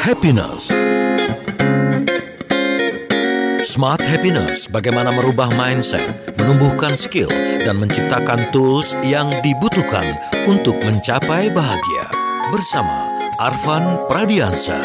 Happiness. Smart Happiness, bagaimana merubah mindset, menumbuhkan skill, dan menciptakan tools yang dibutuhkan untuk mencapai bahagia. Bersama Arvan Pradiansa.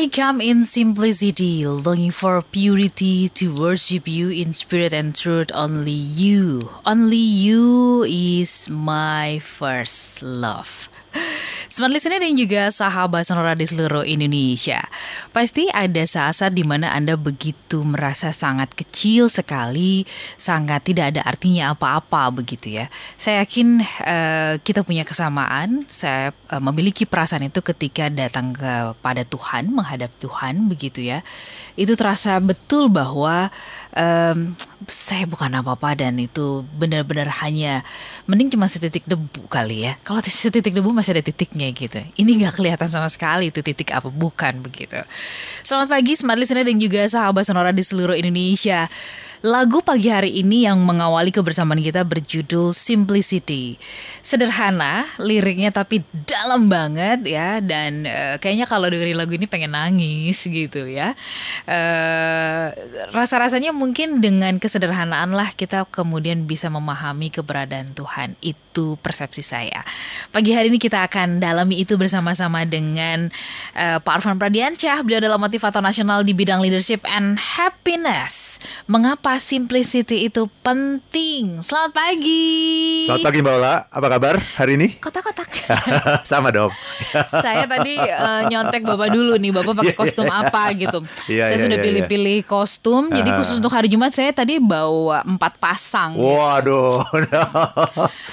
I come in simplicity, longing for purity to worship you in spirit and truth. Only you, only you is my first love. Smart listener dan juga sahabat sonora di seluruh Indonesia. Pasti ada saat-saat di mana Anda begitu merasa sangat kecil sekali, sangat tidak ada artinya apa-apa begitu ya. Saya yakin uh, kita punya kesamaan. Saya uh, memiliki perasaan itu ketika datang kepada Tuhan, menghadap Tuhan begitu ya. Itu terasa betul bahwa um, saya bukan apa-apa dan itu benar-benar hanya mending cuma setitik debu kali ya. Kalau setitik debu masih ada titiknya gitu. Ini nggak kelihatan sama sekali itu titik apa bukan begitu. Selamat pagi smart listener dan juga sahabat sonora di seluruh Indonesia. Lagu pagi hari ini yang mengawali kebersamaan kita berjudul Simplicity. Sederhana liriknya tapi dalam banget ya dan uh, kayaknya kalau dengerin lagu ini pengen nangis gitu ya. Uh, rasa-rasanya mungkin dengan kesederhanaan lah kita kemudian bisa memahami keberadaan Tuhan. Itu persepsi saya. Pagi hari ini kita akan dalami itu bersama-sama dengan uh, Pak Arfan Pradiansyah. Beliau adalah motivator nasional di bidang leadership and happiness. Mengapa Kenapa simplicity itu penting? Selamat pagi. Selamat pagi Mbak Ola, apa kabar hari ini? Kotak-kotak. Sama dong. Saya tadi uh, nyontek Bapak dulu nih, Bapak pakai kostum apa gitu. Yeah, saya yeah, sudah yeah, pilih-pilih yeah. kostum, uh. jadi khusus untuk hari Jumat saya tadi bawa empat pasang. Waduh. Gitu.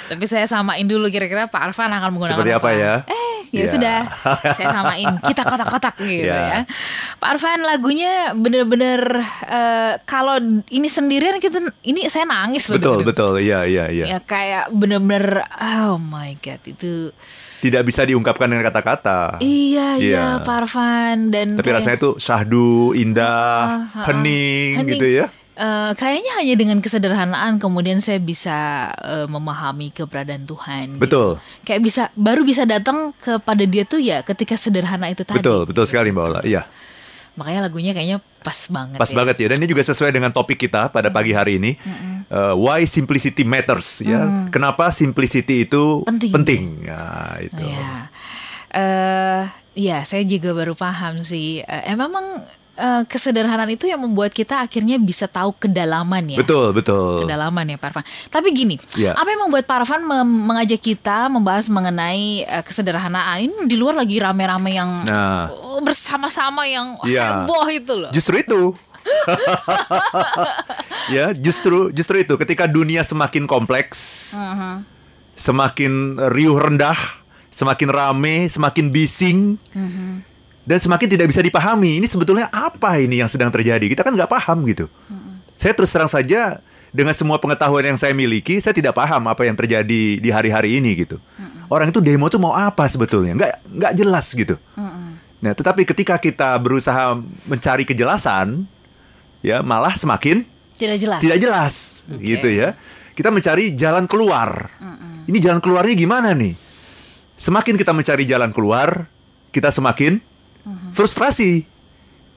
Tapi saya samain dulu kira-kira Pak Arfan akan menggunakan Seperti apa, apa ya? Eh, ya yeah. sudah. saya samain, kita kotak-kotak gitu yeah. ya. Pak Arfan lagunya bener-bener uh, kalau ini sendirian kita ini saya nangis loh. Betul, betul. Iya, iya, iya. Ya kayak bener-bener oh my god itu tidak bisa diungkapkan dengan kata-kata. Iya, iya, iya, Parvan dan Tapi kayak, rasanya tuh syahdu, indah, uh, uh, hening, hening gitu ya. Uh, kayaknya hanya dengan kesederhanaan kemudian saya bisa uh, memahami keberadaan Tuhan. Gitu. Betul. Gitu. Kayak bisa baru bisa datang kepada Dia tuh ya ketika sederhana itu tadi. Betul, betul gitu. sekali Mbak Ola. Iya. Makanya lagunya kayaknya pas banget. Pas ya. banget ya. Dan ini juga sesuai dengan topik kita pada pagi hari ini. Mm-hmm. Uh, why simplicity matters ya. Mm. Kenapa simplicity itu penting? penting. Ya, itu. Ya. Uh, ya, saya juga baru paham sih. Uh, emang uh, kesederhanaan itu yang membuat kita akhirnya bisa tahu kedalaman ya. Betul, betul. Kedalaman ya Parvan. Tapi gini, yeah. apa yang membuat Parvan mengajak kita membahas mengenai uh, kesederhanaan ini di luar lagi rame-rame yang nah. bersama-sama yang yeah. heboh itu loh. Justru itu. ya, justru justru itu ketika dunia semakin kompleks, uh -huh. semakin riuh rendah, semakin rame, semakin bising. Uh -huh dan semakin tidak bisa dipahami. Ini sebetulnya apa ini yang sedang terjadi? Kita kan nggak paham gitu. Mm-hmm. Saya terus terang saja dengan semua pengetahuan yang saya miliki, saya tidak paham apa yang terjadi di hari-hari ini gitu. Mm-hmm. Orang itu demo tuh mau apa sebetulnya? Nggak nggak jelas gitu. Mm-hmm. Nah, tetapi ketika kita berusaha mencari kejelasan, ya malah semakin tidak jelas. Tidak jelas, okay. gitu ya. Kita mencari jalan keluar. Mm-hmm. Ini jalan keluarnya gimana nih? Semakin kita mencari jalan keluar, kita semakin frustrasi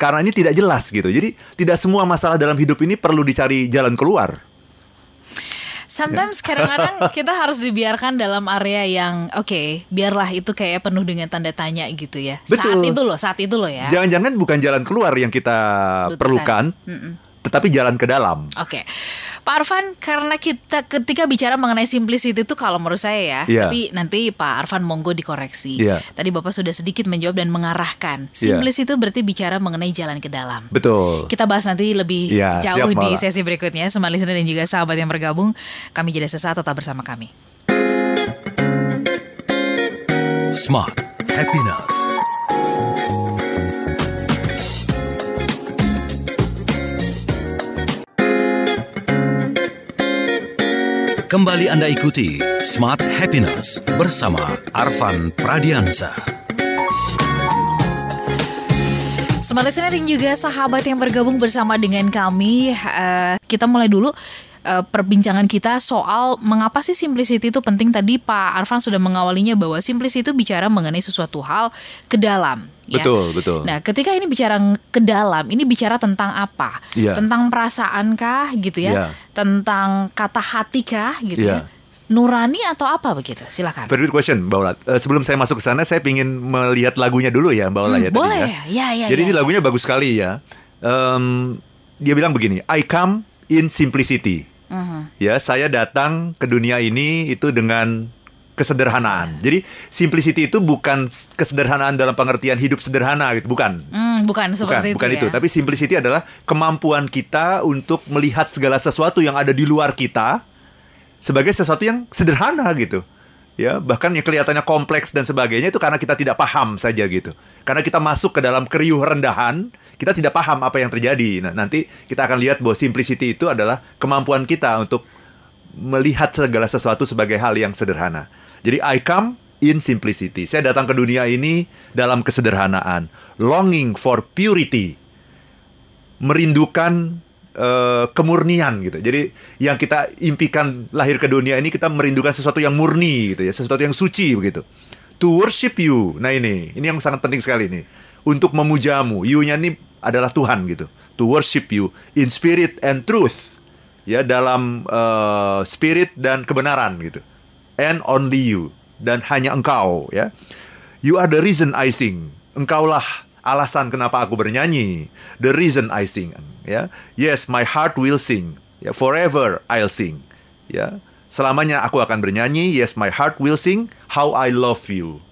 karena ini tidak jelas gitu. Jadi tidak semua masalah dalam hidup ini perlu dicari jalan keluar. Sometimes ya. kadang-kadang kita harus dibiarkan dalam area yang oke, okay, biarlah itu kayak penuh dengan tanda tanya gitu ya. Betul. Saat itu loh, saat itu loh ya. Jangan-jangan bukan jalan keluar yang kita Butuhkan. perlukan. Mm -mm tetapi jalan ke dalam. Oke, okay. Pak Arfan, karena kita ketika bicara mengenai simplicity itu kalau menurut saya ya, yeah. tapi nanti Pak Arfan monggo dikoreksi. Yeah. Tadi Bapak sudah sedikit menjawab dan mengarahkan. Iya. Simplicity yeah. itu berarti bicara mengenai jalan ke dalam. Betul. Kita bahas nanti lebih yeah, jauh di sesi berikutnya. Smart listener dan juga sahabat yang bergabung, kami jadi sesaat tetap bersama kami. Smart Happiness. Kembali Anda ikuti Smart Happiness bersama Arvan Pradiansa. Smart listener dan juga sahabat yang bergabung bersama dengan kami, eh, kita mulai dulu eh, perbincangan kita soal mengapa sih simplicity itu penting. Tadi Pak Arfan sudah mengawalinya bahwa simplicity itu bicara mengenai sesuatu hal ke dalam. Ya. Betul, betul. Nah, ketika ini bicara ke dalam, ini bicara tentang apa? Iya. Tentang perasaankah gitu ya? Iya. Tentang kata hati kah gitu ya? Iya. Nurani atau apa begitu? Silakan. Very good question, Mbak Ola. Eh, sebelum saya masuk ke sana, saya ingin melihat lagunya dulu ya, Mbak Ola Hmm, ya. tadi boleh ya. ya, ya, Jadi ya, ini ya. lagunya bagus sekali ya. Em, dia bilang begini, I come in simplicity. Mhm. Ya, saya datang ke dunia ini itu dengan kesederhanaan. Jadi simplicity itu bukan kesederhanaan dalam pengertian hidup sederhana gitu, bukan. Hmm, bukan Bukan, seperti bukan itu. itu. ya. Tapi simplicity adalah kemampuan kita untuk melihat segala sesuatu yang ada di luar kita sebagai sesuatu yang sederhana gitu. Ya, bahkan yang kelihatannya kompleks dan sebagainya itu karena kita tidak paham saja gitu. Karena kita masuk ke dalam keriuh rendahan, kita tidak paham apa yang terjadi. Nah, nanti kita akan lihat bahwa simplicity itu adalah kemampuan kita untuk melihat segala sesuatu sebagai hal yang sederhana. Jadi I come in simplicity. Saya datang ke dunia ini dalam kesederhanaan, longing for purity, merindukan eh, kemurnian gitu. Jadi yang kita impikan lahir ke dunia ini kita merindukan sesuatu yang murni gitu ya, sesuatu yang suci begitu. To worship you. Nah ini, ini yang sangat penting sekali nih. Untuk memujamu. You-nya ini adalah Tuhan gitu. To worship you in spirit and truth. Ya, dalam eh, spirit dan kebenaran gitu. And only you dan hanya engkau ya. You are the reason I sing. Engkaulah alasan kenapa aku bernyanyi. The reason I sing. Ya. Yes, my heart will sing. Ya, forever I'll sing. Ya. Selamanya aku akan bernyanyi. Yes, my heart will sing how I love you.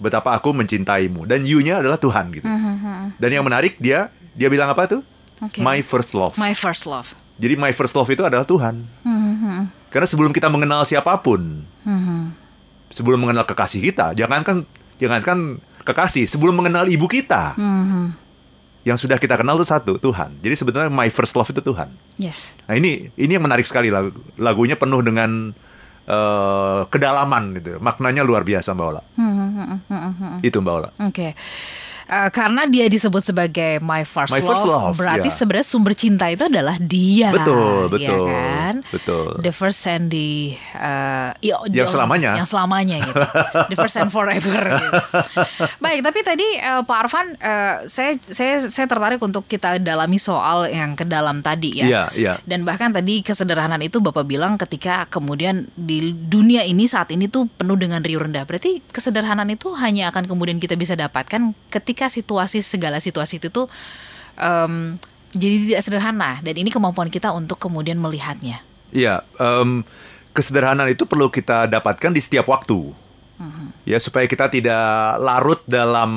Betapa aku mencintaimu dan you-nya adalah Tuhan gitu. Dan yang menarik dia dia bilang apa tuh? Oke. My first love. My first love. Jadi my first love itu adalah Tuhan. Karena sebelum kita mengenal siapa pun, sebelum mengenal kekasih kita, jangankan jangankan kekasih, sebelum mengenal ibu kita, yang sudah kita kenal itu satu Tuhan. Jadi sebetulnya my first love itu Tuhan. Yes. Nah ini ini yang menarik sekali lagu, lagunya penuh dengan eh, kedalaman gitu, maknanya luar biasa Mbak Ola. Itu Mbak Ola. Oke. Eh, karena dia disebut sebagai my first, My first love, berarti ya. sebenarnya sumber cinta itu adalah dia, Betul, ya betul, kan? betul. The first and the eh, iya, Yang the- selamanya. yang selamanya gitu, the first and forever. gitu. Baik, tapi tadi eh, Pak Arfan, eh, saya saya saya tertarik untuk kita dalami soal yang ke dalam tadi ya. Iya, iya. Dan bahkan tadi kesederhanaan itu Bapak bilang ketika kemudian di dunia ini saat ini tuh penuh dengan riuh rendah. Berarti kesederhanaan itu hanya akan kemudian kita bisa dapatkan ketika situasi segala situasi itu tuh em, jadi tidak sederhana dan ini kemampuan kita untuk kemudian melihatnya. Iya, em, kesederhanaan itu perlu kita dapatkan di setiap waktu. Ya, supaya kita tidak larut dalam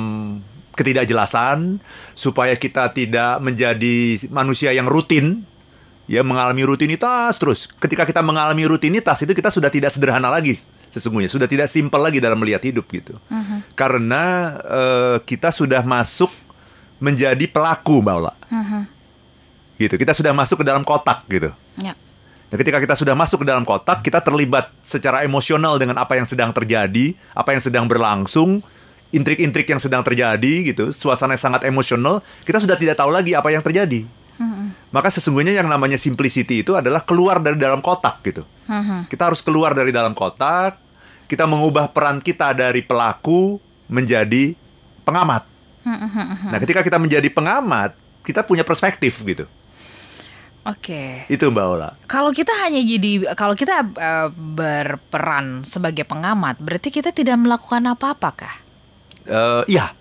ketidakjelasan, supaya kita tidak menjadi manusia yang rutin, ya mengalami rutinitas terus. Ketika kita mengalami rutinitas itu kita sudah tidak sederhana lagi sesungguhnya, sudah tidak simpel lagi dalam melihat hidup gitu. Karena eh, kita sudah masuk menjadi pelaku, Mbak Ola. Gitu. Kita sudah masuk ke dalam kotak gitu. Ya. Nah, ketika kita sudah masuk ke dalam kotak, kita terlibat secara emosional dengan apa yang sedang terjadi, apa yang sedang berlangsung, intrik-intrik yang sedang terjadi gitu, suasana yang sangat emosional, kita sudah tidak tahu lagi apa yang terjadi. Maka sesungguhnya yang namanya simplicity itu adalah keluar dari dalam kotak gitu. Kita harus keluar dari dalam kotak, kita mengubah peran kita dari pelaku menjadi pengamat. Nah, ketika kita menjadi pengamat, kita punya perspektif gitu. Oke. Itu Mbak Ola. Kalau kita hanya jadi kalau kita eh, berperan sebagai pengamat, berarti kita tidak melakukan apa-apakah? Eh, iya,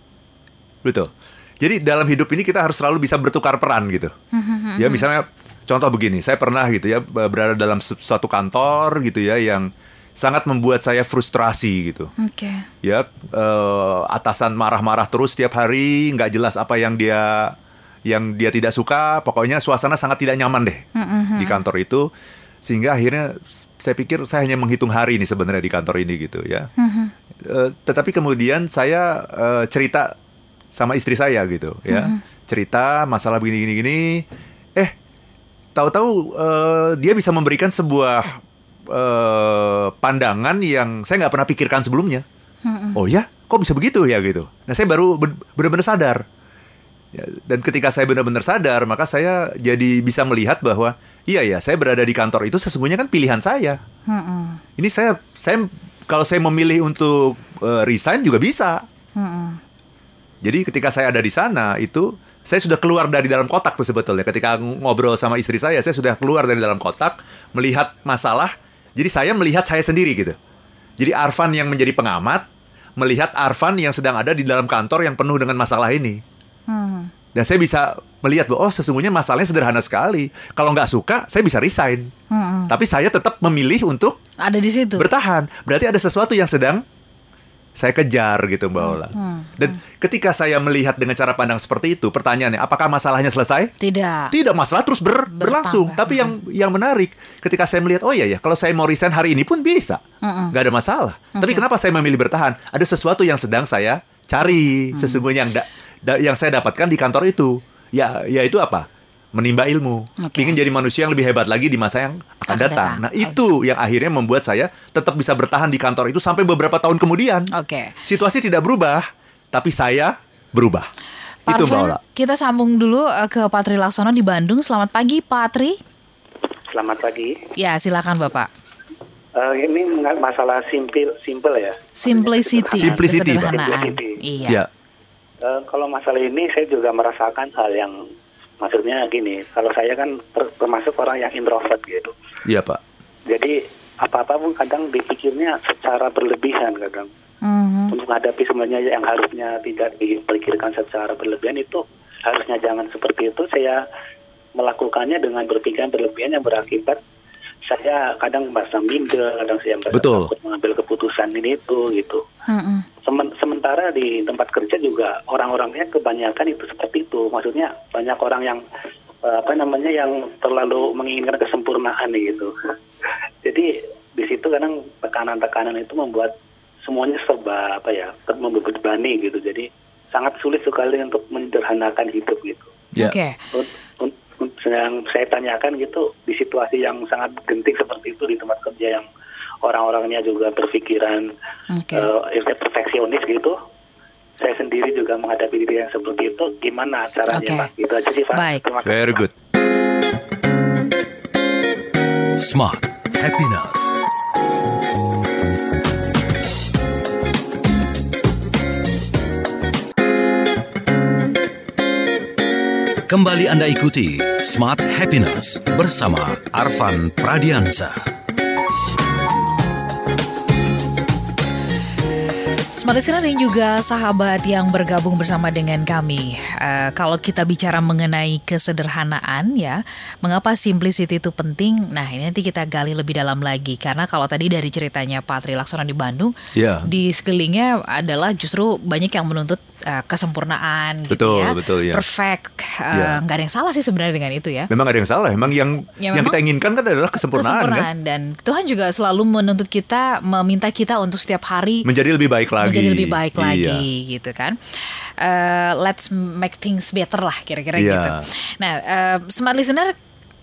betul. Jadi dalam hidup ini kita harus selalu bisa bertukar peran gitu. Ya misalnya contoh begini, saya pernah gitu ya berada dalam su- suatu kantor gitu ya yang sangat membuat saya frustrasi gitu. Oke. Ya eh, atasan marah-marah terus setiap hari, nggak jelas apa yang dia yang dia tidak suka. Pokoknya suasana sangat tidak nyaman deh di kantor itu. Sehingga akhirnya saya pikir saya hanya menghitung hari ini sebenarnya di kantor ini gitu ya. Eh, tetapi kemudian saya eh, cerita sama istri saya gitu ya cerita masalah begini gini gini eh tahu-tahu eh, dia bisa memberikan sebuah eh, pandangan yang saya nggak pernah pikirkan sebelumnya oh ya kok bisa begitu ya gitu nah saya baru ben- benar-benar sadar Ya, dan ketika saya benar-benar sadar, maka saya jadi bisa melihat bahwa iya ya, saya berada di kantor itu sesungguhnya kan pilihan saya. Mm-mm. Ini saya saya kalau saya memilih untuk eh, resign juga bisa. Mm-mm. Jadi ketika saya ada di sana itu saya sudah keluar dari dalam kotak tuh sebetulnya. Ketika ngobrol sama istri saya, saya sudah keluar dari dalam kotak, melihat masalah. Jadi saya melihat saya sendiri gitu. Jadi Arfan yang menjadi pengamat melihat Arfan yang sedang ada di dalam kantor yang penuh dengan masalah ini. Hmm. Dan saya bisa melihat bahwa oh sesungguhnya masalahnya sederhana sekali. Kalau nggak suka, saya bisa resign. Mm-mm. Tapi saya tetap memilih untuk Ada di situ. bertahan. Berarti ada sesuatu yang sedang saya kejar gitu Mbak Ola. hmm, Dan ketika saya melihat dengan cara pandang seperti itu, pertanyaannya apakah masalahnya selesai? Tidak. Tidak, masalah terus ber- berlangsung. Tapi yang yang menarik, ketika saya melihat, oh iya ya, kalau saya mau resign hari ini pun bisa, Mm-mm. nggak ada masalah. Tapi kenapa saya memilih bertahan? Ada sesuatu yang sedang saya cari, Mm. sesungguhnya yang da- da- yang saya dapatkan di kantor itu. Ya, yaitu apa? Menimba ilmu. Oke. Ingin jadi manusia yang lebih hebat lagi di masa yang akan datang. datang. Nah, itu yang akhirnya membuat saya tetap bisa bertahan di kantor itu sampai beberapa tahun kemudian. Oke. Situasi tidak berubah, tapi saya berubah. Pak itu Mbak Ola. kita sambung dulu eh, ke Patri Laksono di Bandung. Selamat pagi, Patri. Selamat pagi. Ya, silakan Bapak. Eh, ini masalah simpel, simpel ya. Simplicity, Simplicity. Simplicity. Iya. Ya. Eh, kalau masalah ini saya juga merasakan hal yang maksudnya gini. Kalau saya kan ter- termasuk orang yang introvert gitu. Iya, Pak. Jadi apa-apa pun kadang dipikirnya secara berlebihan kadang. Mhm. Untuk menghadapi sebenarnya yang harusnya tidak dipikirkan secara berlebihan itu harusnya jangan seperti itu. Saya melakukannya dengan berpikiran berlebihan yang berakibat saya kadang merasa minder, kadang saya merasa Betul. takut mengambil keputusan ini itu gitu. Semen- sementara di tempat kerja juga orang-orangnya kebanyakan itu seperti itu. Maksudnya banyak orang yang eh, apa namanya yang terlalu menginginkan kesempurnaan gitu. Jadi di situ kadang tekanan-tekanan itu membuat semuanya serba apa ya membebani gitu. Jadi sangat sulit sekali untuk menyederhanakan hidup gitu. Ya. Oke. Un- yang saya tanyakan gitu di situasi yang sangat genting seperti itu di tempat kerja yang orang-orangnya juga berpikiran Oke. eh, perfeksionis gitu. Saya sendiri juga menghadapi diri yang seperti itu. Gimana caranya, Oke. Pak? Itu aja sih, Pak. Baik. Terima kasih. Very good. Smart Happiness. Kembali Anda ikuti Smart Happiness bersama Arfan Pradiansa. Smart listener dan juga sahabat yang bergabung bersama dengan kami. Eh, kalau kita bicara mengenai kesederhanaan ya, mengapa simplicity itu penting? Nah, ini nanti kita gali lebih dalam lagi karena kalau tadi dari ceritanya Pak Tri Laksono di Bandung, Ya. di sekelilingnya adalah justru banyak yang menuntut eh, kesempurnaan gitu Betul, ya. betul, ya. Perfect. Eh, Ya. ada yang salah sih sebenarnya dengan itu ya. Memang ada yang salah. Memang yang Ya, yang memang kita inginkan kan adalah kesempurnaan, kan? Kesempurnaan dan Tuhan juga selalu menuntut kita meminta kita untuk setiap hari Menjadi lebih baik lagi. menjadi lebih baik Iya. lagi gitu kan. Eh, let's make things better lah kira-kira Iya. gitu. Nah, eh, smart listener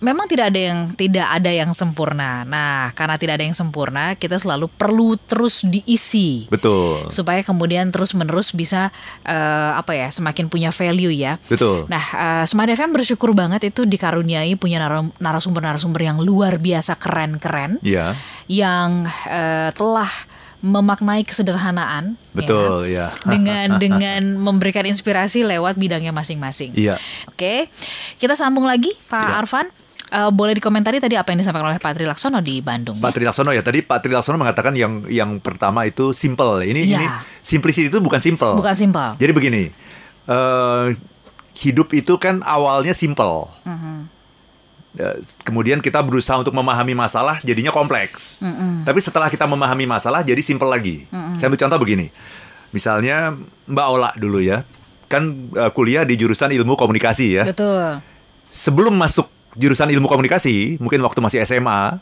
memang tidak ada yang tidak ada yang sempurna. Nah, karena tidak ada yang sempurna, kita selalu perlu terus diisi Betul. supaya kemudian terus-menerus bisa eh, apa ya, semakin punya value ya. Betul. Nah, eh, Smart FM bersyukur banget itu dikaruniai punya narasumber-narasumber yang luar biasa keren-keren Iya. yang eh, telah memaknai kesederhanaan ya, Betul, ya. dengan dengan memberikan inspirasi lewat bidangnya masing-masing. Iya. Oke, kita sambung lagi Pak Iya. Arfan. Eh, boleh dikomentari tadi apa yang disampaikan oleh Pak Tri Laksono di Bandung? Pak Tri Laksono ya tadi Pak Tri Laksono mengatakan yang yang pertama itu simple. Ini Iya. ini simplicity itu bukan simple. Bukan simpel. Jadi begini, eh, hidup itu kan awalnya simple. Mhm. Eh, Kemudian kita berusaha untuk memahami masalah, jadinya kompleks. Mm-mm. Tapi setelah kita memahami masalah, jadi simple lagi. Saya ambil contoh begini, misalnya Mbak Ola dulu ya, kan eh, kuliah di jurusan ilmu komunikasi ya. Betul. Sebelum masuk jurusan ilmu komunikasi, mungkin waktu masih SMA,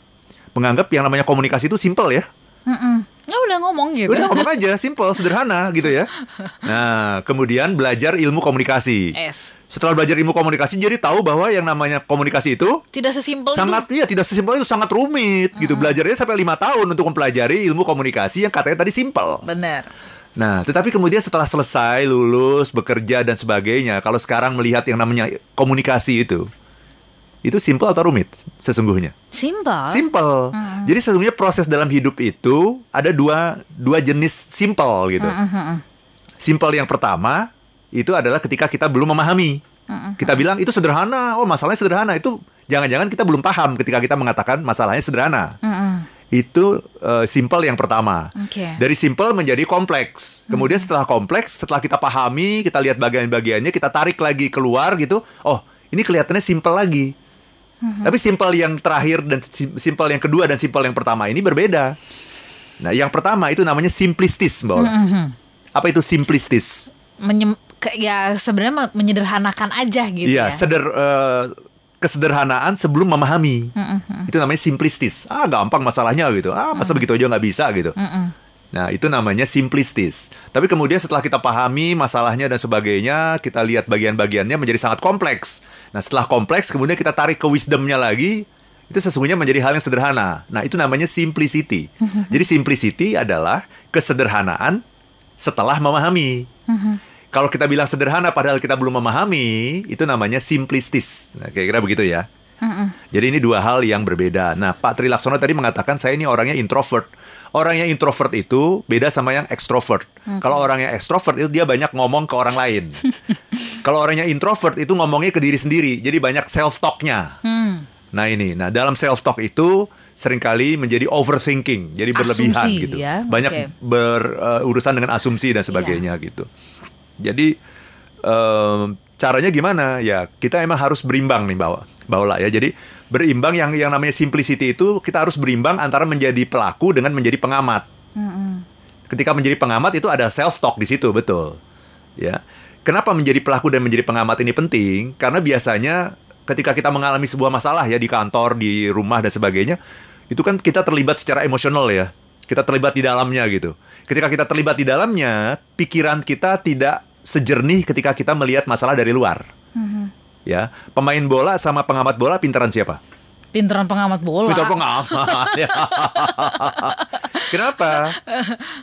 menganggap yang namanya komunikasi itu simple ya. Mm-mm. Ya udah ngomong gitu. Udah ngomong aja, simple, sederhana gitu ya. Nah, kemudian belajar ilmu komunikasi. Es. Setelah belajar ilmu komunikasi, jadi tahu bahwa yang namanya komunikasi itu Tidak sesimpel sangat itu. iya tidak sesimpel itu sangat rumit gitu. Belajarnya sampai lima tahun untuk mempelajari ilmu komunikasi yang katanya tadi simple. Benar. Nah, tetapi kemudian setelah selesai, lulus, bekerja dan sebagainya, kalau sekarang melihat yang namanya komunikasi itu, itu simple atau rumit sesungguhnya? Simple. Simple. Jadi sesungguhnya proses dalam hidup itu ada dua dua jenis simple gitu. Simple yang pertama itu adalah ketika kita belum memahami. Kita bilang itu sederhana. Oh, masalahnya sederhana. Itu jangan-jangan kita belum paham ketika kita mengatakan masalahnya sederhana. Mm-mm. Itu eh, simple yang pertama. Oke. Dari simple menjadi kompleks. Kemudian setelah kompleks, setelah kita pahami, kita lihat bagian-bagiannya, kita tarik lagi keluar gitu. Oh, ini kelihatannya simple lagi. Tapi simple yang terakhir dan sim- simple yang kedua dan simple yang pertama ini berbeda. Nah, yang pertama itu namanya simplistis, Mbak Ola. Apa itu simplistis? Menyem- ke- ya sebenarnya me- menyederhanakan aja gitu Iya, ya. seder eh, kesederhanaan sebelum memahami. Itu namanya simplistis. Ah, gampang masalahnya gitu. Ah, masa begitu aja nggak bisa gitu. Nah, itu namanya simplistis. Tapi kemudian setelah kita pahami masalahnya dan sebagainya, kita lihat bagian-bagiannya menjadi sangat kompleks. Nah, setelah kompleks, kemudian kita tarik ke wisdomnya lagi, itu sesungguhnya menjadi hal yang sederhana. Nah, itu namanya simplicity. Jadi simplicity adalah kesederhanaan setelah memahami. Kalau kita bilang sederhana padahal kita belum memahami, itu namanya simplistis. Nah, kira-kira begitu ya. Jadi ini dua hal yang berbeda. Nah, Pak Tri Laksono tadi mengatakan saya ini orangnya introvert. Orang yang introvert itu beda sama yang ekstrovert. Kalau orang yang ekstrovert itu dia banyak ngomong ke orang lain. Kalau orang yang introvert itu ngomongnya ke diri sendiri. Jadi banyak self talknya. Hmm. Nah ini, nah dalam self talk itu sering kali menjadi overthinking, jadi berlebihan Asumsi, gitu. ya. Banyak berurusan dengan asumsi dan sebagainya gitu. Jadi em, caranya gimana? Ya kita emang harus berimbang nih bawa bawa ya. Jadi berimbang yang yang namanya simplicity itu kita harus berimbang antara menjadi pelaku dengan menjadi pengamat. Ketika menjadi pengamat itu ada self talk di situ betul. Ya. Kenapa menjadi pelaku dan menjadi pengamat ini penting? Karena biasanya ketika kita mengalami sebuah masalah ya di kantor, di rumah dan sebagainya, itu kan kita terlibat secara emosional ya. Kita terlibat di dalamnya gitu. Ketika kita terlibat di dalamnya, pikiran kita tidak sejernih ketika kita melihat masalah dari luar. Ya, pemain bola sama pengamat bola pintaran siapa? Pinteran pengamat bola. Pintar pengamat. Ya. Kenapa?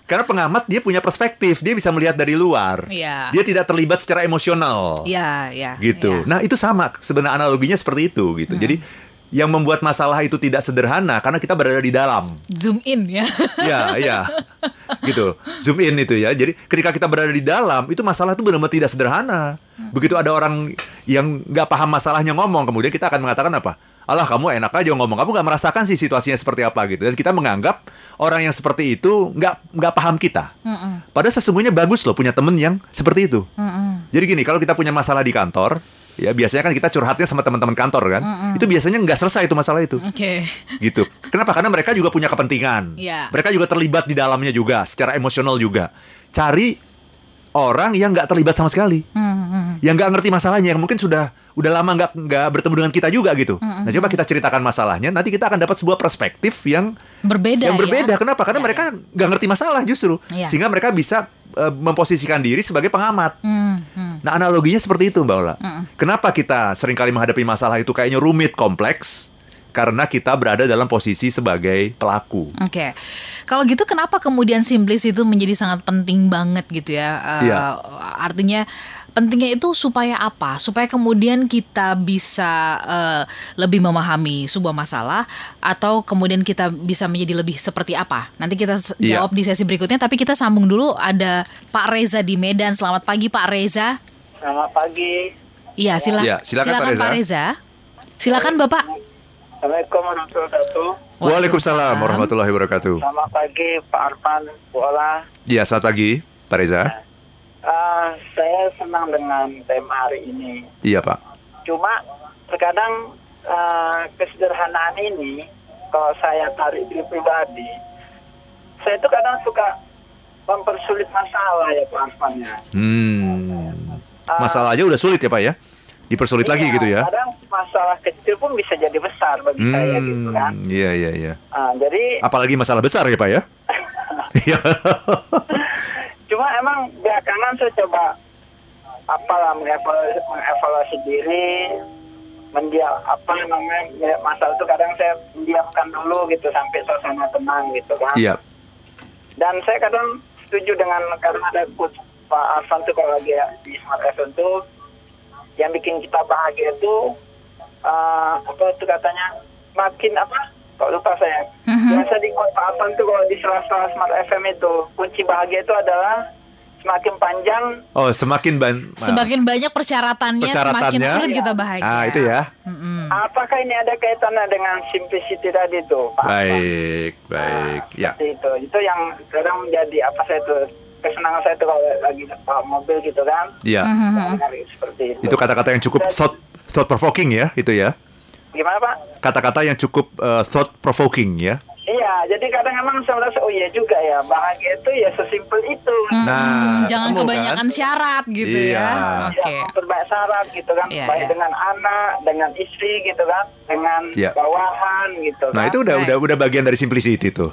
Karena pengamat dia punya perspektif, dia bisa melihat dari luar. Iya. Dia tidak terlibat secara emosional. Iya, iya. Gitu. Hmm. Nah, itu sama sebenarnya analoginya seperti itu gitu. Jadi yang membuat masalah itu tidak sederhana karena kita berada di dalam. Zoom in ya. Ya, ya. Gitu. Zoom in itu ya. Jadi ketika kita berada di dalam, itu masalah itu benar-benar tidak sederhana. Begitu ada orang yang nggak paham masalahnya ngomong, kemudian kita akan mengatakan apa? Alah kamu enak aja ngomong, kamu nggak merasakan sih situasinya seperti apa gitu. Dan kita menganggap orang yang seperti itu nggak nggak paham kita. Padahal sesungguhnya bagus loh punya temen yang seperti itu. Jadi gini, kalau kita punya masalah di kantor, ya biasanya kan kita curhatnya sama teman-teman kantor kan. Itu biasanya nggak selesai itu masalah itu gitu. Kenapa? Karena mereka juga punya kepentingan. Iya. Mereka juga terlibat di dalamnya juga, secara emosional juga. Cari orang yang nggak terlibat sama sekali, Hmm, yang nggak ngerti masalahnya, yang mungkin sudah udah lama nggak nggak bertemu dengan kita juga gitu. Nah, coba kita ceritakan masalahnya, nanti kita akan dapat sebuah perspektif yang Berbeda yang ya. berbeda. Kenapa? Karena Ya, mereka nggak ngerti masalah justru, Iya. sehingga mereka bisa eh, memposisikan diri sebagai pengamat. Hmm, hmm. Nah analoginya seperti itu Mbak Ola. Kenapa kita sering kali menghadapi masalah itu kayaknya rumit, kompleks? Karena kita berada dalam posisi sebagai pelaku. Oke, kalau gitu kenapa kemudian simplis itu menjadi sangat penting banget gitu ya? Iya. Artinya pentingnya itu supaya apa? Supaya kemudian kita bisa eh, lebih memahami sebuah masalah atau kemudian kita bisa menjadi lebih seperti apa? Nanti kita s- Iya. jawab di sesi berikutnya. Tapi kita sambung dulu ada Pak Reza di Medan. Selamat pagi Pak Reza. Selamat pagi. Iya, sila Iya, silakan, Pak Pak Reza. Silakan Bapak. Assalamualaikum warahmatullahi wabarakatuh. Waalaikumsalam warahmatullahi wabarakatuh. Selamat pagi Pak Arfan, Bu Ola. Iya, selamat pagi, Pak Reza. Ah, saya senang dengan tema hari ini. Iya, Pak. Cuma terkadang ah, kesederhanaan ini, kalau saya tarik diri pribadi, saya itu kadang suka mempersulit masalah ya Pak Arfan ya. Hmm. Masalah aja udah sulit ya, Pak ya? Dipersulit lagi Iya, gitu ya? Kadang masalah kecil pun bisa jadi besar bagi saya gitu kan. Hmm, iya, iya, iya. Ah, jadi Apalagi masalah besar ya, Pak ya? Iya. Cuma emang belakangan saya coba apalah mengevaluasi, mengevaluasi diri, mendiam apa namanya ya, masalah itu kadang saya mendiamkan dulu gitu sampai suasana tenang gitu kan. Iya. Dan saya kadang setuju dengan karena ada quotes Pak Arfan tuh kalau lagi di Smart FM tuh yang bikin kita bahagia itu eh, apa tuh katanya makin apa kok lupa saya Mhm. biasa di Pak Arfan tuh kalau di sela-sela Smart FM itu kunci bahagia itu adalah semakin panjang Oh, semakin ban Semakin banyak persyaratannya, semakin Persyaratannya. sulit kita bahagia. Ah, itu ya. Mm-mm. apakah ini ada kaitannya dengan simplicity tadi tuh Pak? Baik, baik. Ya. Seperti itu. Itu yang kadang menjadi apa saya tuh kesenangan saya tuh kalau lagi bawa mobil gitu kan. Ya. Mhm. Menarik seperti itu. Itu kata-kata yang cukup thought thought provoking ya, itu ya. Gimana Pak? Kata-kata yang cukup uh, thought provoking ya. Iya, jadi kadang emang saya merasa oh iya juga ya bahagia itu ya sesimpel itu. Mm-mm. Nah, jangan ketemu, kebanyakan kan? syarat gitu Iya. ya. Ya, Oke. memperbaik syarat gitu kan, Iya, baik iya. dengan anak, dengan istri gitu kan, dengan Iya. bawahan gitu Nah, kan. itu udah Baik. udah udah bagian dari simplicity tuh.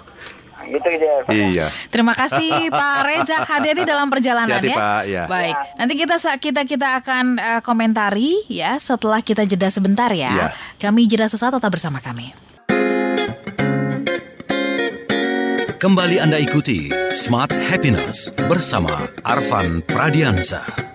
Gitu. Pak. Iya. Terima kasih Pak Reza, hati-hati dalam perjalanan Hati-hati, ya. Pak, ya. Baik, nanti kita kita kita akan eh, komentari ya setelah kita jeda sebentar ya. Ya. Kami jeda sesaat tetap bersama kami. Kembali Anda ikuti Smart Happiness bersama Arfan Pradiansa.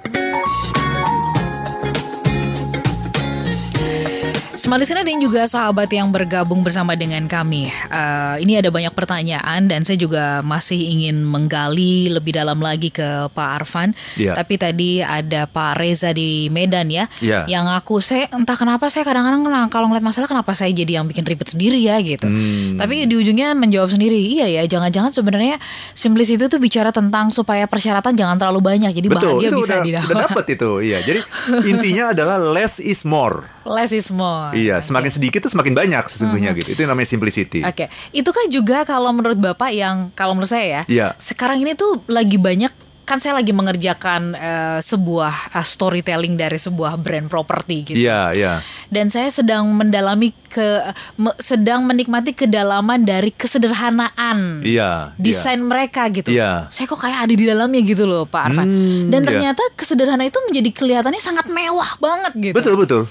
Smart Listener dan juga sahabat yang bergabung bersama dengan kami. Eh, ini ada banyak pertanyaan dan saya juga masih ingin menggali lebih dalam lagi ke Pak Arfan. Iya. Tapi tadi ada Pak Reza di Medan ya, Iya. yang aku saya entah kenapa saya kadang-kadang kalau ngeliat masalah kenapa saya jadi yang bikin ribet sendiri ya gitu. Hmm. Tapi di ujungnya menjawab sendiri, iya ya, jangan-jangan sebenarnya simplis itu tuh bicara tentang supaya persyaratan jangan terlalu banyak, jadi Betul, bahagia itu bisa udah, didapat. udah dapet itu. Iya. Jadi intinya adalah less is more. Less is more. Iya, Oke. semakin sedikit tuh semakin banyak sesungguhnya gitu. Itu yang namanya simplicity. Oke, itu kan juga kalau menurut Bapak yang kalau menurut saya ya, Iya. sekarang ini tuh lagi banyak kan saya lagi mengerjakan eh, sebuah eh, storytelling dari sebuah brand properti gitu. Iya, iya. Dan saya sedang mendalami ke me- sedang menikmati kedalaman dari kesederhanaan Iya. desain mereka gitu. Iya. Saya kok kayak ada di dalamnya gitu loh, Pak Arfan. Hmm, Dan iya. ternyata kesederhanaan itu menjadi kelihatannya sangat mewah banget gitu. Betul, betul.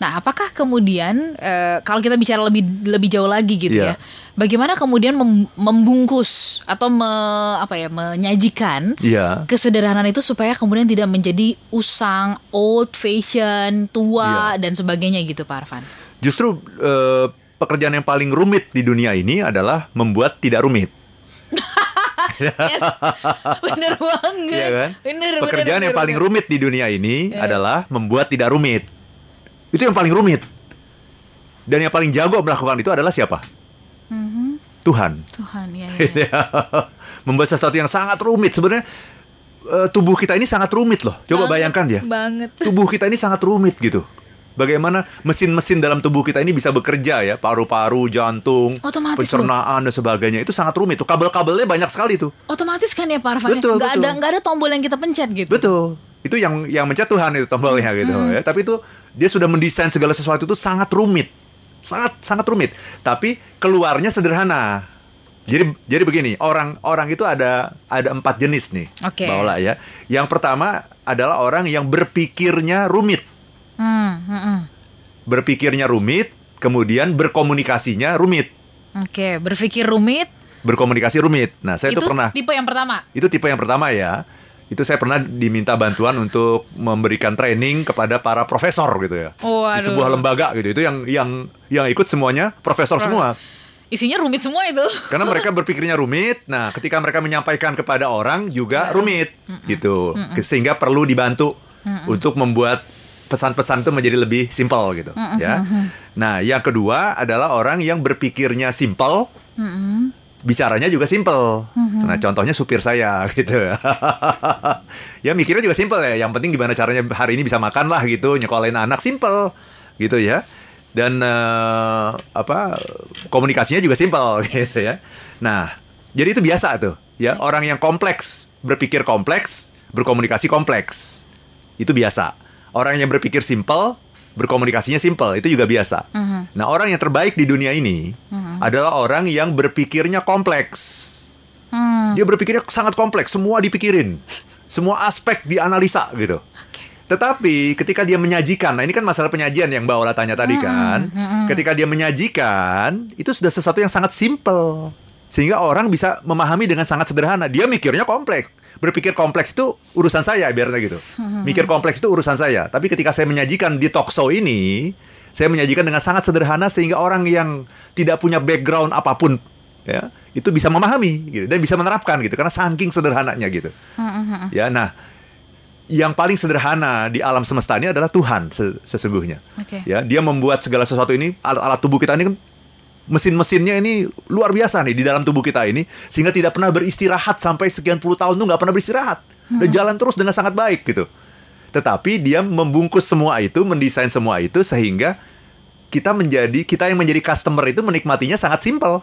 Nah, apakah kemudian eh, kalau kita bicara lebih lebih jauh lagi gitu Iya. ya, bagaimana kemudian mem- membungkus atau me- apa ya menyajikan Iya. kesederhanaan itu supaya kemudian tidak menjadi usang, old fashion, tua Iya. dan sebagainya gitu, Pak Arfan. Justru eh, pekerjaan yang paling rumit di dunia ini adalah membuat tidak rumit. Yes, bener banget. Iya kan? Bener, Pekerjaan bener, yang bener, paling bener. rumit di dunia ini Iya. adalah membuat tidak rumit. Itu yang paling rumit. Dan yang paling jago melakukan itu adalah siapa? Mhm. Tuhan. Tuhan, ya, ya. membuat sesuatu yang sangat rumit sebenarnya eh, tubuh kita ini sangat rumit loh. Coba Banget, bayangkan ya. Banget. Tubuh kita ini sangat rumit gitu. Bagaimana mesin-mesin dalam tubuh kita ini bisa bekerja ya, paru-paru, jantung, Otomatis pencernaan dan sebagainya itu sangat rumit tuh. Kabel-kabelnya banyak sekali tuh. Otomatis kan ya Pak Arfan. ya? Betul, nggak betul. ada nggak ada tombol yang kita pencet gitu. Betul. Itu yang yang mencet Tuhan itu tombolnya gitu ya. Tapi itu dia sudah mendesain segala sesuatu itu sangat rumit. Sangat sangat rumit. Tapi keluarnya sederhana. Jadi jadi begini, orang orang itu ada ada empat jenis nih. Oke. Baola ya. Yang pertama adalah orang yang berpikirnya rumit. Hmm, hmm, hmm. Berpikirnya rumit, kemudian berkomunikasinya rumit. Oke, berpikir rumit. Berkomunikasi rumit. Nah, saya itu tuh pernah tipe yang pertama. Itu tipe yang pertama ya. Itu saya pernah diminta bantuan untuk memberikan training kepada para profesor gitu ya. Waduh. Di sebuah lembaga gitu. Itu yang yang yang ikut semuanya profesor Pro- semua. Isinya rumit semua itu. Karena mereka berpikirnya rumit. Nah, ketika mereka menyampaikan kepada orang juga rumit gitu. Sehingga perlu dibantu untuk membuat pesan-pesan itu menjadi lebih simpel gitu ya. Nah, yang kedua adalah orang yang berpikirnya simpel. Bicaranya juga simple. Nah, contohnya supir saya gitu. ya mikirnya juga simple ya. Yang penting gimana caranya hari ini bisa makan lah gitu, nyekolahin anak simple gitu ya. Dan eh, apa komunikasinya juga simple gitu ya. Nah, jadi itu biasa tuh ya. Orang yang kompleks berpikir kompleks, berkomunikasi kompleks. Itu biasa. Orang yang berpikir simple, berkomunikasinya simple, itu juga biasa. Mhm. Nah, orang yang terbaik di dunia ini adalah orang yang berpikirnya kompleks. Hmm. Dia berpikirnya sangat kompleks, semua dipikirin. Semua aspek dianalisa gitu. Tetapi ketika dia menyajikan, nah ini kan masalah penyajian yang Mbak Ola tanya tadi kan. Ketika dia menyajikan, itu sudah sesuatu yang sangat simple. Sehingga orang bisa memahami dengan sangat sederhana. Dia mikirnya kompleks. Berpikir kompleks itu urusan saya, biarnya gitu. Mikir kompleks itu urusan saya. Tapi ketika saya menyajikan di talk show ini, saya menyajikan dengan sangat sederhana sehingga orang yang tidak punya background apa pun ya itu bisa memahami gitu dan bisa menerapkan gitu karena saking sederhananya gitu. Ya, nah yang paling sederhana di alam semesta ini adalah Tuhan se- sesungguhnya. Oke. Ya, dia membuat segala sesuatu ini alat-alat tubuh kita ini kan mesin-mesinnya ini luar biasa nih di dalam tubuh kita ini sehingga tidak pernah beristirahat sampai sekian puluh tahun tuh nggak pernah beristirahat dan jalan terus dengan sangat baik gitu. Tetapi dia membungkus semua itu, mendesain semua itu sehingga kita menjadi kita yang menjadi customer itu menikmatinya sangat simpel.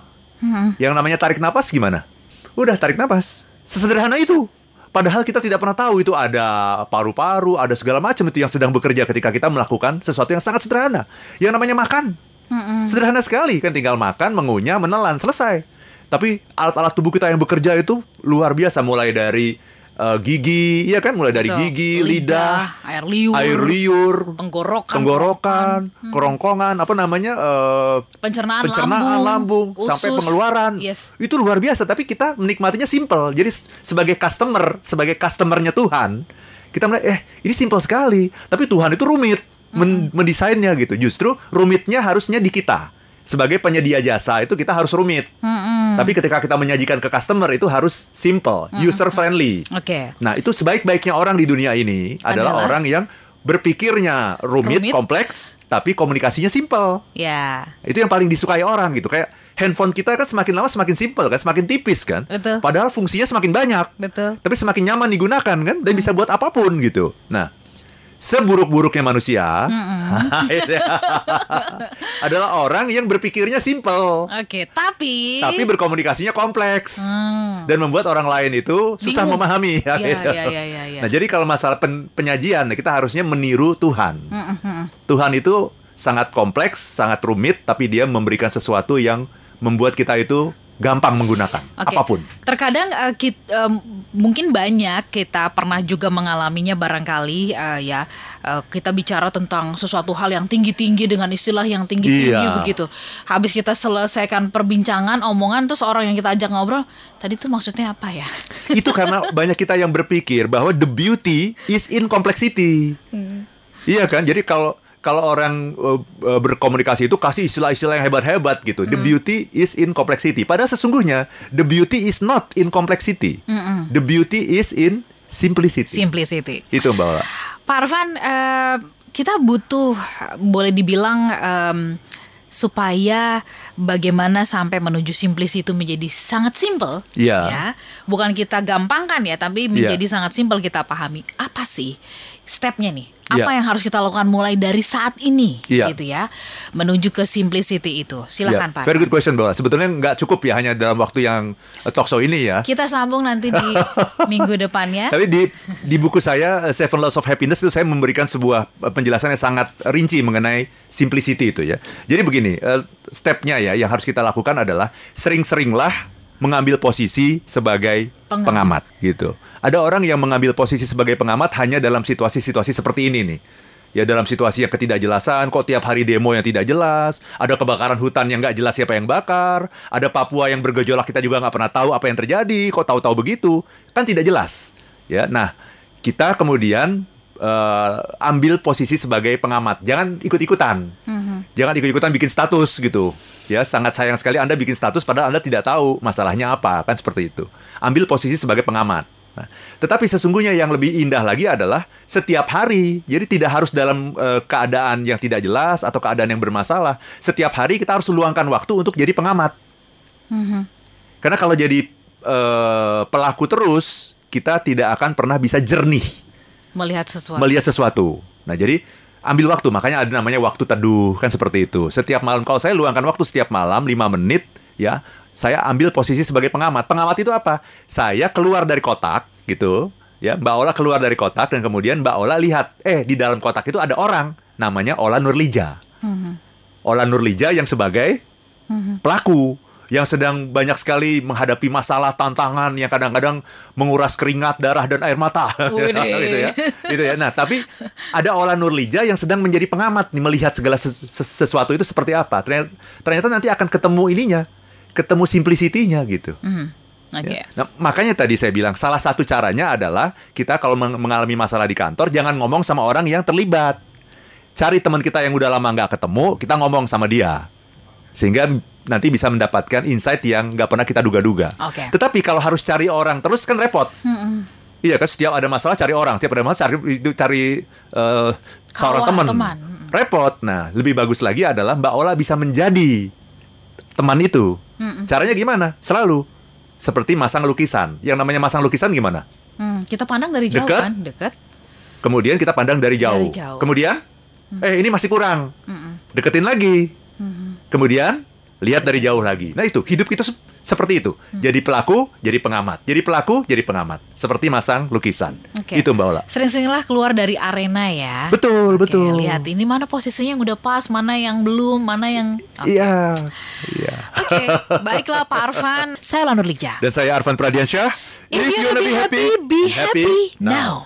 Yang namanya tarik napas gimana? Udah tarik napas. Sesederhana itu. Padahal kita tidak pernah tahu itu ada paru-paru, ada segala macam itu yang sedang bekerja ketika kita melakukan sesuatu yang sangat sederhana. Yang namanya makan. Sederhana sekali kan tinggal makan, mengunyah, menelan, selesai. Tapi alat-alat tubuh kita yang bekerja itu luar biasa mulai dari eh, gigi, ya kan mulai dari Betul. gigi, lidah, air liur, air liur, tenggorokan, tenggorokan, kerongkongan, apa namanya eh, pencernaan, pencernaan lambung, usus. sampai pengeluaran. Yes. Itu luar biasa, tapi kita menikmatinya simple. Jadi sebagai customer, sebagai customernya Tuhan, kita melihat eh ini simple sekali, tapi Tuhan itu rumit men- mendesainnya gitu. Justru rumitnya harusnya di kita. Sebagai penyedia jasa itu kita harus rumit. Tapi ketika kita menyajikan ke customer itu harus simple, user friendly. Oke. Nah, itu sebaik-baiknya orang di dunia ini adalah, Adalah? orang yang berpikirnya rumit, Rumit. kompleks, tapi komunikasinya simple. Ya. Itu yang paling disukai orang gitu. Kayak handphone kita kan semakin lama semakin simple kan, semakin tipis kan. Betul. Padahal fungsinya semakin banyak. Betul. Tapi semakin nyaman digunakan kan dan bisa buat apa pun gitu. Nah, seburuk-buruknya manusia adalah orang yang berpikirnya simple, Oke, tapi tapi berkomunikasinya kompleks. Hmm. Dan membuat orang lain itu susah Bingung. memahami. Iya, gitu. iya, iya, iya, iya. Nah, jadi kalau masalah pen- penyajian, kita harusnya meniru Tuhan. Mm-mm. Tuhan itu sangat kompleks, sangat rumit, tapi dia memberikan sesuatu yang membuat kita itu gampang menggunakan Oke. apa pun. Terkadang eh, kit- em, mungkin banyak kita pernah juga mengalaminya barangkali eh, ya eh, kita bicara tentang sesuatu hal yang tinggi-tinggi dengan istilah yang tinggi-tinggi Iya. begitu. Habis kita selesaikan perbincangan, omongan terus orang yang kita ajak ngobrol, tadi tuh maksudnya apa ya? itu karena banyak kita yang berpikir bahwa the beauty is in complexity. Iya kan? Jadi kalau kalau orang uh, uh, berkomunikasi itu kasih istilah-istilah yang hebat-hebat gitu. The beauty is in complexity. Padahal sesungguhnya the beauty is not in complexity. The beauty is in simplicity. Simplicity. itu Mbak Ola. Pak Arfan, eh, kita butuh boleh dibilang em, supaya bagaimana sampai menuju simplicity itu menjadi sangat simple. Iya. Ya, bukan kita gampangkan ya, tapi menjadi sangat simple kita pahami. Apa sih stepnya nih? Apa Iya. yang harus kita lakukan mulai dari saat ini, Iya. gitu ya, menuju ke simplicity itu. Silakan Ya, Pak. Very good question, Ola. Sebetulnya nggak cukup ya hanya dalam waktu yang uh, talk show ini ya. Kita sambung nanti di minggu depannya. Tapi di di buku saya uh, Seven Laws of Happiness itu saya memberikan sebuah uh, penjelasan yang sangat rinci mengenai simplicity itu ya. Jadi begini, stepnya ya yang harus kita lakukan adalah sering-seringlah mengambil posisi sebagai Pengamat. pengamat gitu. Ada orang yang mengambil posisi sebagai pengamat hanya dalam situasi-situasi seperti ini nih. Ya dalam situasi yang ketidakjelasan, kok tiap hari demo yang tidak jelas, ada kebakaran hutan yang nggak jelas siapa yang bakar, ada Papua yang bergejolak kita juga nggak pernah tahu apa yang terjadi, kok tahu-tahu begitu, kan tidak jelas. Ya, nah kita kemudian eh, ambil posisi sebagai pengamat, jangan ikut-ikutan, jangan ikut-ikutan bikin status gitu. Ya sangat sayang sekali Anda bikin status padahal Anda tidak tahu masalahnya apa kan seperti itu. Ambil posisi sebagai pengamat. Nah, tetapi sesungguhnya yang lebih indah lagi adalah setiap hari. Jadi tidak harus dalam eh, keadaan yang tidak jelas atau keadaan yang bermasalah. Setiap hari kita harus luangkan waktu untuk jadi pengamat. Karena kalau jadi eh, pelaku terus, kita tidak akan pernah bisa jernih Melihat sesuatu. melihat sesuatu. Nah, jadi ambil waktu, makanya ada namanya waktu teduh kan seperti itu. Setiap malam kalau saya luangkan waktu setiap malam 5 menit ya, saya ambil posisi sebagai pengamat. Pengamat itu apa? Saya keluar dari kotak gitu, ya. Mbak Ola keluar dari kotak dan kemudian Mbak Ola lihat, eh di dalam kotak itu ada orang namanya Ola Nurlija. Ola Nurlija yang sebagai pelaku yang sedang banyak sekali menghadapi masalah tantangan yang kadang-kadang menguras keringat, darah dan air mata. Gitu ya. Gitu ya. Nah, tapi ada Ola Nurlija yang sedang menjadi pengamat nih melihat segala ses- ses- sesuatu itu seperti apa. Ternyata, ternyata nanti akan ketemu ininya. ketemu simplicity-nya gitu. Hmm. Oke. Ya. Nah, makanya tadi saya bilang salah satu caranya adalah kita kalau meng- mengalami masalah di kantor jangan ngomong sama orang yang terlibat. Cari teman kita yang udah lama nggak ketemu, kita ngomong sama dia. Sehingga nanti bisa mendapatkan insight yang nggak pernah kita duga-duga. Oke. Tetapi kalau harus cari orang terus kan repot. Iya kan setiap ada masalah cari orang, setiap ada masalah cari cari eh, seorang teman. teman. Mm. Repot. Nah, lebih bagus lagi adalah Mbak Ola bisa menjadi teman itu. Caranya gimana? Selalu seperti masang lukisan. Yang namanya masang lukisan gimana? Hmm, kita pandang dari jauh Dekat? kan, dekat. Kemudian kita pandang dari jauh. Dari jauh. Kemudian, eh ini masih kurang. Mm-mm. Deketin lagi. Mhm. Kemudian lihat dari jauh lagi. Nah itu hidup kita se- seperti itu. Mm. Jadi pelaku, jadi pengamat. Jadi pelaku, jadi pengamat. Seperti masang lukisan. Oke. Itu Mbak Ola. Sering-seringlah keluar dari arena ya. Betul, Oke, betul. Lihat ini mana posisinya yang udah pas, mana yang belum, mana yang. Oke, Iya, iya. baiklah Pak Arfan. Saya Lanur Lija. Dan saya Arfan Pradiansyah. If you wanna be happy, be happy now.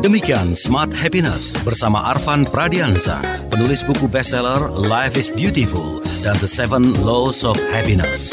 Demikian Smart Happiness bersama Arfan Pradiansa, penulis buku bestseller Life is Beautiful dan The Seven Laws of Happiness.